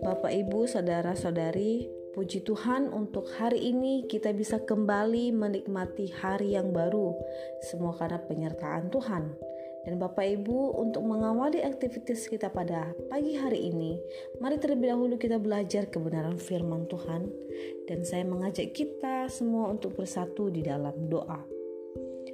Bapak Ibu Saudara-saudari. Puji Tuhan untuk hari ini kita bisa kembali menikmati hari yang baru. Semua karena penyertaan Tuhan. Dan Bapak Ibu untuk mengawali aktivitas kita pada pagi hari ini, mari terlebih dahulu kita belajar kebenaran firman Tuhan. Dan saya mengajak kita semua untuk bersatu di dalam doa.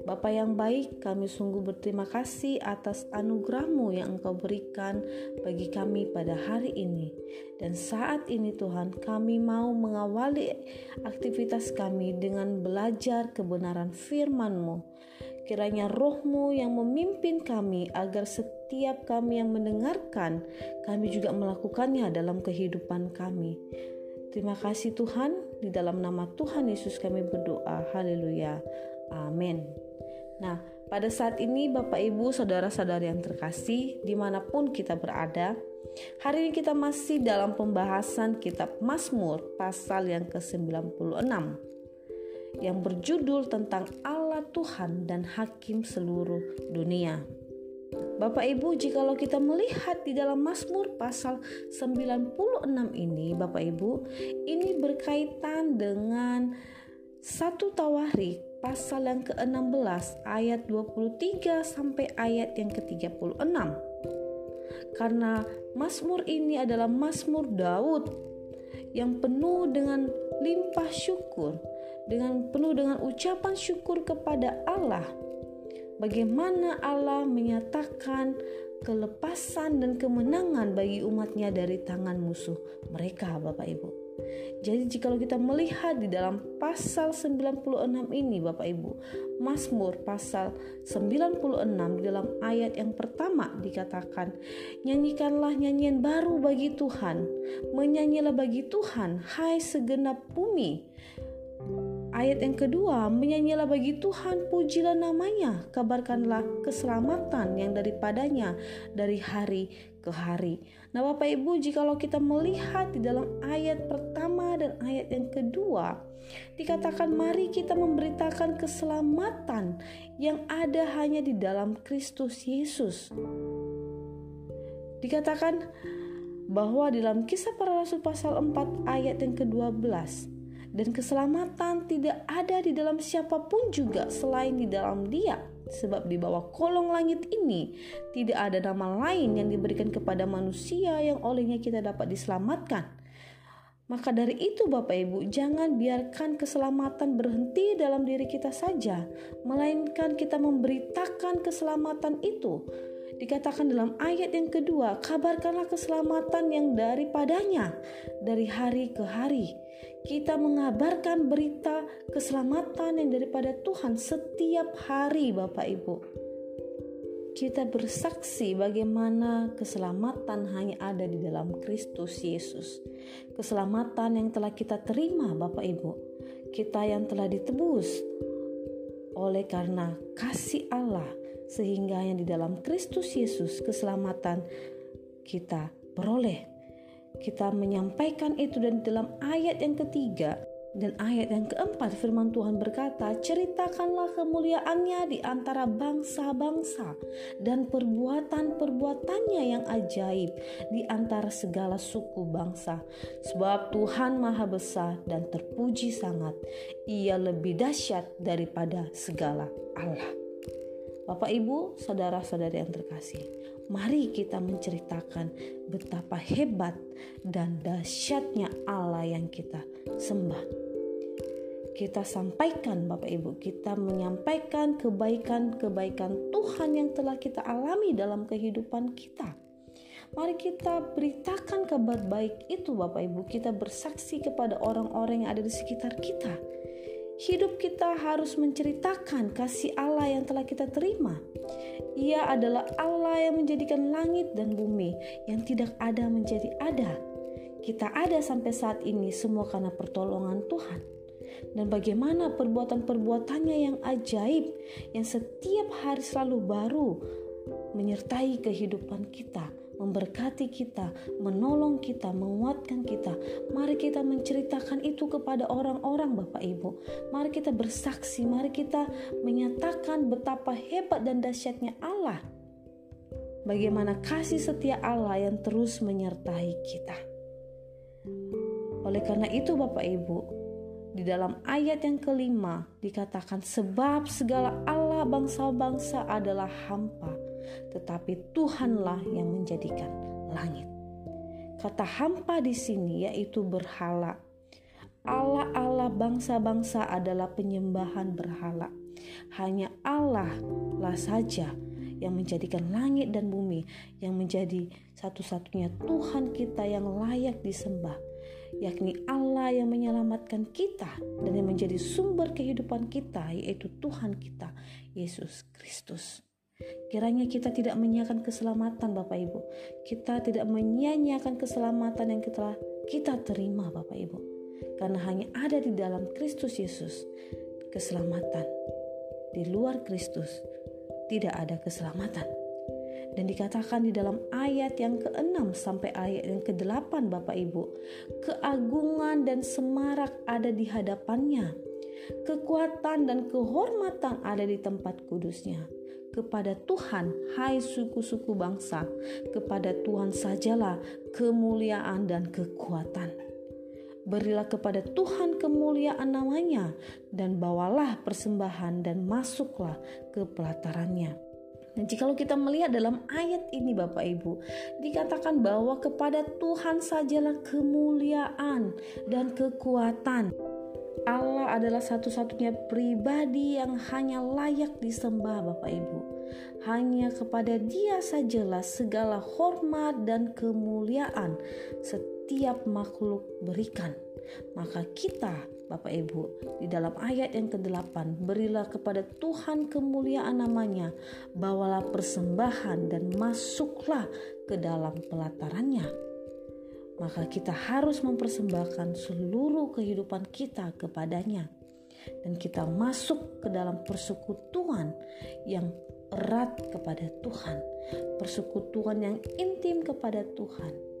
Bapa yang baik, kami sungguh berterima kasih atas anugerahmu yang Engkau berikan bagi kami pada hari ini. Dan saat ini Tuhan, kami mau mengawali aktivitas kami dengan belajar kebenaran firman-Mu. Kiranya rohmu yang memimpin kami agar setiap kami yang mendengarkan, kami juga melakukannya dalam kehidupan kami. Terima kasih Tuhan, di dalam nama Tuhan Yesus kami berdoa. Haleluya. Amin. Nah, pada saat ini Bapak Ibu Saudara-saudari yang terkasih di mana pun kita berada Hari ini kita masih dalam pembahasan kitab Mazmur pasal yang ke-96 Yang berjudul tentang Allah Tuhan dan Hakim seluruh dunia. Bapak Ibu, jikalau kita melihat di dalam Mazmur pasal 96 ini, Bapak Ibu, ini berkaitan dengan satu tawarik pasal yang ke-16 ayat 23 sampai ayat yang ke-36. Karena Mazmur ini adalah Mazmur Daud yang penuh dengan limpah syukur, dengan penuh dengan ucapan syukur kepada Allah. Bagaimana Allah menyatakan kelepasan dan kemenangan bagi umatnya dari tangan musuh mereka Bapak Ibu. Jadi jika kita melihat di dalam pasal 96 ini Bapak Ibu, Mazmur pasal 96 di dalam ayat yang pertama dikatakan, "Nyanyikanlah nyanyian baru bagi Tuhan, menyanyilah bagi Tuhan, hai segenap bumi." Ayat yang kedua, menyanyilah bagi Tuhan, pujilah namanya, kabarkanlah keselamatan yang daripadanya dari hari ke hari. Nah Bapak Ibu jikalau kita melihat di dalam ayat pertama dan ayat yang kedua Dikatakan mari kita memberitakan keselamatan yang ada hanya di dalam Kristus Yesus Dikatakan bahwa dalam kisah para rasul pasal 4 ayat yang ke-12 dan keselamatan tidak ada di dalam siapa pun juga selain di dalam Dia sebab di bawah kolong langit ini tidak ada nama lain yang diberikan kepada manusia yang olehnya kita dapat diselamatkan. Maka dari itu Bapak Ibu, jangan biarkan keselamatan berhenti dalam diri kita saja, melainkan kita memberitakan keselamatan itu Dikatakan dalam ayat yang kedua, kabarkanlah keselamatan yang daripadanya dari hari ke hari. Kita mengabarkan berita keselamatan yang daripada Tuhan setiap hari, Bapak Ibu. Kita bersaksi bagaimana keselamatan hanya ada di dalam Kristus Yesus. Keselamatan yang telah kita terima, Bapak Ibu. Kita yang telah ditebus oleh karena kasih Allah sehingga yang di dalam Kristus Yesus keselamatan kita peroleh. Kita menyampaikan itu dan dalam ayat yang ketiga dan ayat yang keempat firman Tuhan berkata, ceritakanlah kemuliaannya di antara bangsa-bangsa dan perbuatan-perbuatannya yang ajaib di antara segala suku bangsa. Sebab Tuhan maha besar dan terpuji sangat. Ia lebih dahsyat daripada segala Allah. Bapak Ibu, saudara-saudari yang terkasih, mari kita menceritakan betapa hebat dan dahsyatnya Allah yang kita sembah. Kita sampaikan Bapak Ibu, kita menyampaikan kebaikan-kebaikan Tuhan yang telah kita alami dalam kehidupan kita. Mari kita beritakan kabar baik itu Bapak Ibu, kita bersaksi kepada orang-orang yang ada di sekitar kita hidup kita harus menceritakan kasih Allah yang telah kita terima. Ia adalah Allah yang menjadikan langit dan bumi yang tidak ada menjadi ada. Kita ada sampai saat ini semua karena pertolongan Tuhan. Dan bagaimana perbuatan-perbuatannya yang ajaib yang setiap hari selalu baru menyertai kehidupan kita memberkati kita, menolong kita, menguatkan kita. Mari kita menceritakan itu kepada orang-orang Bapak Ibu. Mari kita bersaksi, mari kita menyatakan betapa hebat dan dahsyatnya Allah. bagaimana kasih setia Allah yang terus menyertai kita. Oleh karena itu Bapak Ibu, di dalam ayat yang kelima dikatakan sebab segala Allah bangsa-bangsa adalah hampa, tetapi Tuhanlah yang menjadikan langit. Kata hampa di sini yaitu berhala. Allah-Allah bangsa-bangsa adalah penyembahan berhala. Hanya Allah lah saja yang menjadikan langit dan bumi, yang menjadi satu-satunya Tuhan kita yang layak disembah, yakni Allah yang menyelamatkan kita dan yang menjadi sumber kehidupan kita, yaitu Tuhan kita, Yesus Kristus. Kiranya kita tidak menyia-nyiakan keselamatan Bapak Ibu. Kita tidak menyia-nyiakan keselamatan yang kita kita terima Bapak Ibu. Karena hanya ada di dalam Kristus Yesus keselamatan. Di luar Kristus tidak ada keselamatan. Dan dikatakan di dalam ayat yang ke-6 sampai ayat yang ke-8 Bapak Ibu, keagungan dan semarak ada di hadapannya. Kekuatan dan kehormatan ada di tempat kudusnya kepada Tuhan, hai suku-suku bangsa, kepada Tuhan sajalah kemuliaan dan kekuatan. Berilah kepada Tuhan kemuliaan namanya, dan bawalah persembahan dan masuklah ke pelatarannya. Dan jikalau kita melihat dalam ayat ini Bapak Ibu, dikatakan bahwa kepada Tuhan sajalah kemuliaan dan kekuatan. Allah adalah satu-satunya pribadi yang hanya layak disembah Bapak Ibu. Hanya kepada dia sajalah segala hormat dan kemuliaan setiap makhluk berikan. Maka kita Bapak Ibu, di dalam ayat yang ke-8, berilah kepada Tuhan kemuliaan namanya, bawalah persembahan dan masuklah ke dalam pelatarannya maka kita harus mempersembahkan seluruh kehidupan kita kepadanya dan kita masuk ke dalam persekutuan yang erat kepada Tuhan, persekutuan yang intim kepada Tuhan.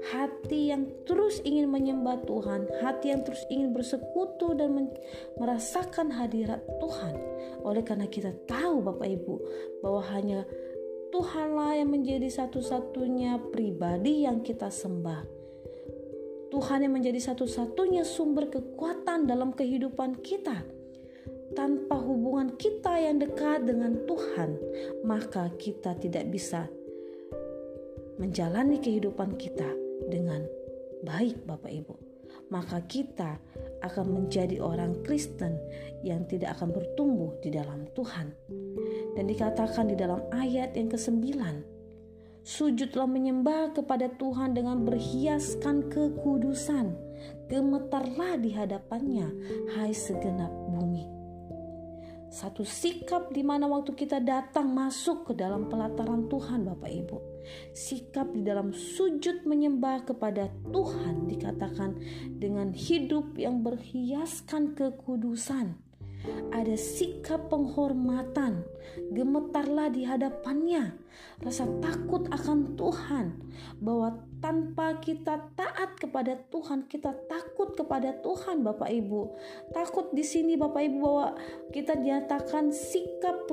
Hati yang terus ingin menyembah Tuhan, hati yang terus ingin bersekutu dan merasakan hadirat Tuhan. Oleh karena kita tahu Bapak Ibu bahwa hanya Tuhanlah yang menjadi satu-satunya pribadi yang kita sembah Tuhan yang menjadi satu-satunya sumber kekuatan dalam kehidupan kita. Tanpa hubungan kita yang dekat dengan Tuhan, maka kita tidak bisa menjalani kehidupan kita dengan baik, Bapak Ibu. Maka kita akan menjadi orang Kristen yang tidak akan bertumbuh di dalam Tuhan. Dan dikatakan di dalam ayat yang ke-9, Sujudlah menyembah kepada Tuhan dengan berhiaskan kekudusan. Gemetarlah di hadapannya, hai segenap bumi. Satu sikap di mana waktu kita datang masuk ke dalam pelataran Tuhan Bapak Ibu. Sikap di dalam sujud menyembah kepada Tuhan dikatakan dengan hidup yang berhiaskan kekudusan ada sikap penghormatan, gemetarlah di hadapannya, rasa takut akan Tuhan, bahwa tanpa kita taat kepada Tuhan, kita takut kepada Tuhan, Bapak Ibu. Takut di sini, Bapak Ibu, bahwa kita dinyatakan sikap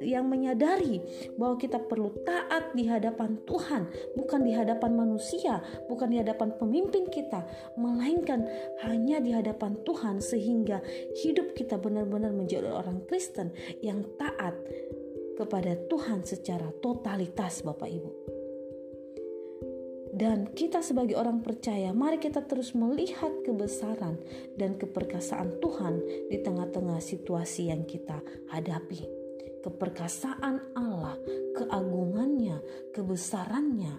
yang menyadari bahwa kita perlu taat di hadapan Tuhan, bukan di hadapan manusia, bukan di hadapan pemimpin kita, melainkan hanya di hadapan Tuhan, sehingga hidup kita benar-benar menjadi orang Kristen yang taat kepada Tuhan secara totalitas, Bapak Ibu. Dan kita sebagai orang percaya, mari kita terus melihat kebesaran dan keperkasaan Tuhan di tengah-tengah situasi yang kita hadapi. Keperkasaan Allah, keagungannya, kebesarannya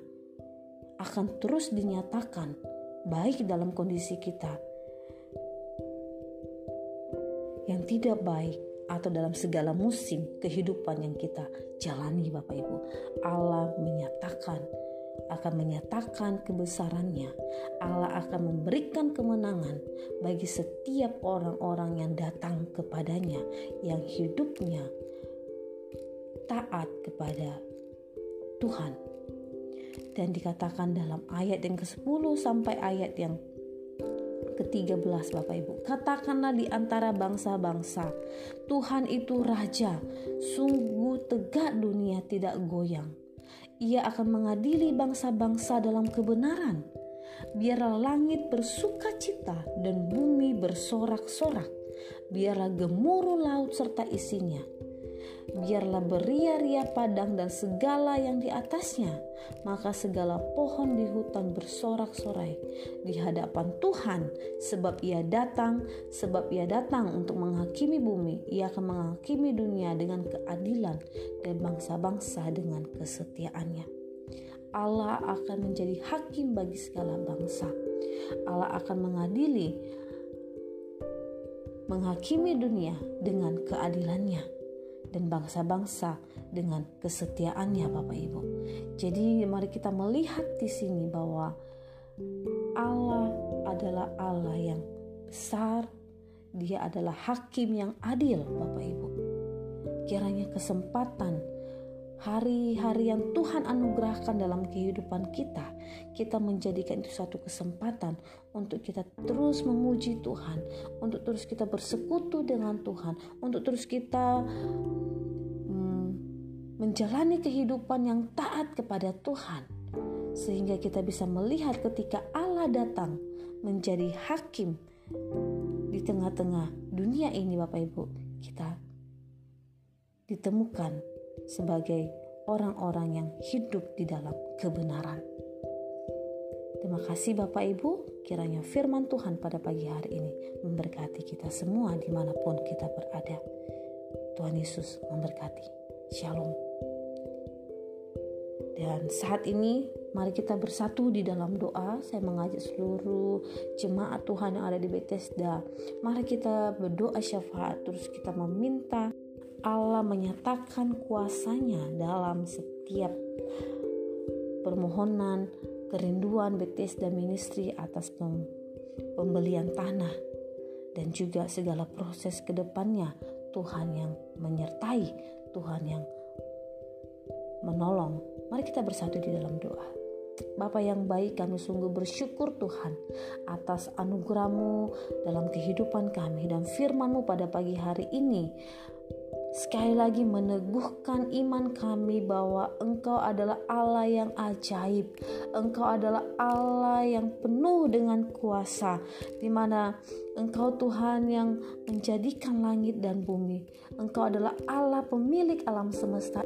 akan terus dinyatakan baik dalam kondisi kita yang tidak baik atau dalam segala musim kehidupan yang kita jalani Bapak Ibu. Allah menyatakan akan menyatakan kebesarannya. Allah akan memberikan kemenangan bagi setiap orang-orang yang datang kepadanya, yang hidupnya taat kepada Tuhan. Dan dikatakan dalam ayat yang ke-10 sampai ayat yang ke-13 Bapak Ibu. Katakanlah di antara bangsa-bangsa, Tuhan itu raja, sungguh tegak dunia tidak goyang. Ia akan mengadili bangsa-bangsa dalam kebenaran. Biarlah langit bersuka cita dan bumi bersorak-sorak. Biarlah gemuruh laut serta isinya biarlah beria-ria padang dan segala yang di atasnya, maka segala pohon di hutan bersorak-sorai di hadapan Tuhan, sebab Ia datang, sebab Ia datang untuk menghakimi bumi, Ia akan menghakimi dunia dengan keadilan dan bangsa-bangsa dengan kesetiaannya. Allah akan menjadi hakim bagi segala bangsa. Allah akan mengadili, menghakimi dunia dengan keadilannya dan bangsa-bangsa dengan kesetiaannya Bapak Ibu. Jadi mari kita melihat di sini bahwa Allah adalah Allah yang besar, dia adalah hakim yang adil Bapak Ibu. Kiranya kesempatan hari-hari yang Tuhan anugerahkan dalam kehidupan kita, kita menjadikan itu satu kesempatan untuk kita terus memuji Tuhan, untuk terus kita bersekutu dengan Tuhan, untuk terus kita menjalani kehidupan yang taat kepada Tuhan, sehingga kita bisa melihat ketika Allah datang menjadi hakim di tengah-tengah dunia ini, Bapak Ibu, kita ditemukan sebagai orang-orang yang hidup di dalam kebenaran. Terima kasih Bapak Ibu, kiranya firman Tuhan pada pagi hari ini memberkati kita semua di mana pun kita berada. Tuhan Yesus memberkati. Shalom. Dan saat ini mari kita bersatu di dalam doa. Saya mengajak seluruh jemaat Tuhan yang ada di Bethesda. Mari kita berdoa syafaat terus kita meminta Allah menyatakan kuasanya dalam setiap permohonan kerinduan Bethesda Ministry atas pembelian tanah dan juga segala proses ke depannya Tuhan yang menyertai, Tuhan yang menolong. Mari kita bersatu di dalam doa. Bapa yang baik kami sungguh bersyukur Tuhan atas anugerahmu dalam kehidupan kami dan firmanmu pada pagi hari ini sekali lagi meneguhkan iman kami bahwa Engkau adalah Allah yang ajaib. Engkau adalah Allah yang penuh dengan kuasa, di mana Engkau Tuhan yang menjadikan langit dan bumi. Engkau adalah Allah pemilik alam semesta.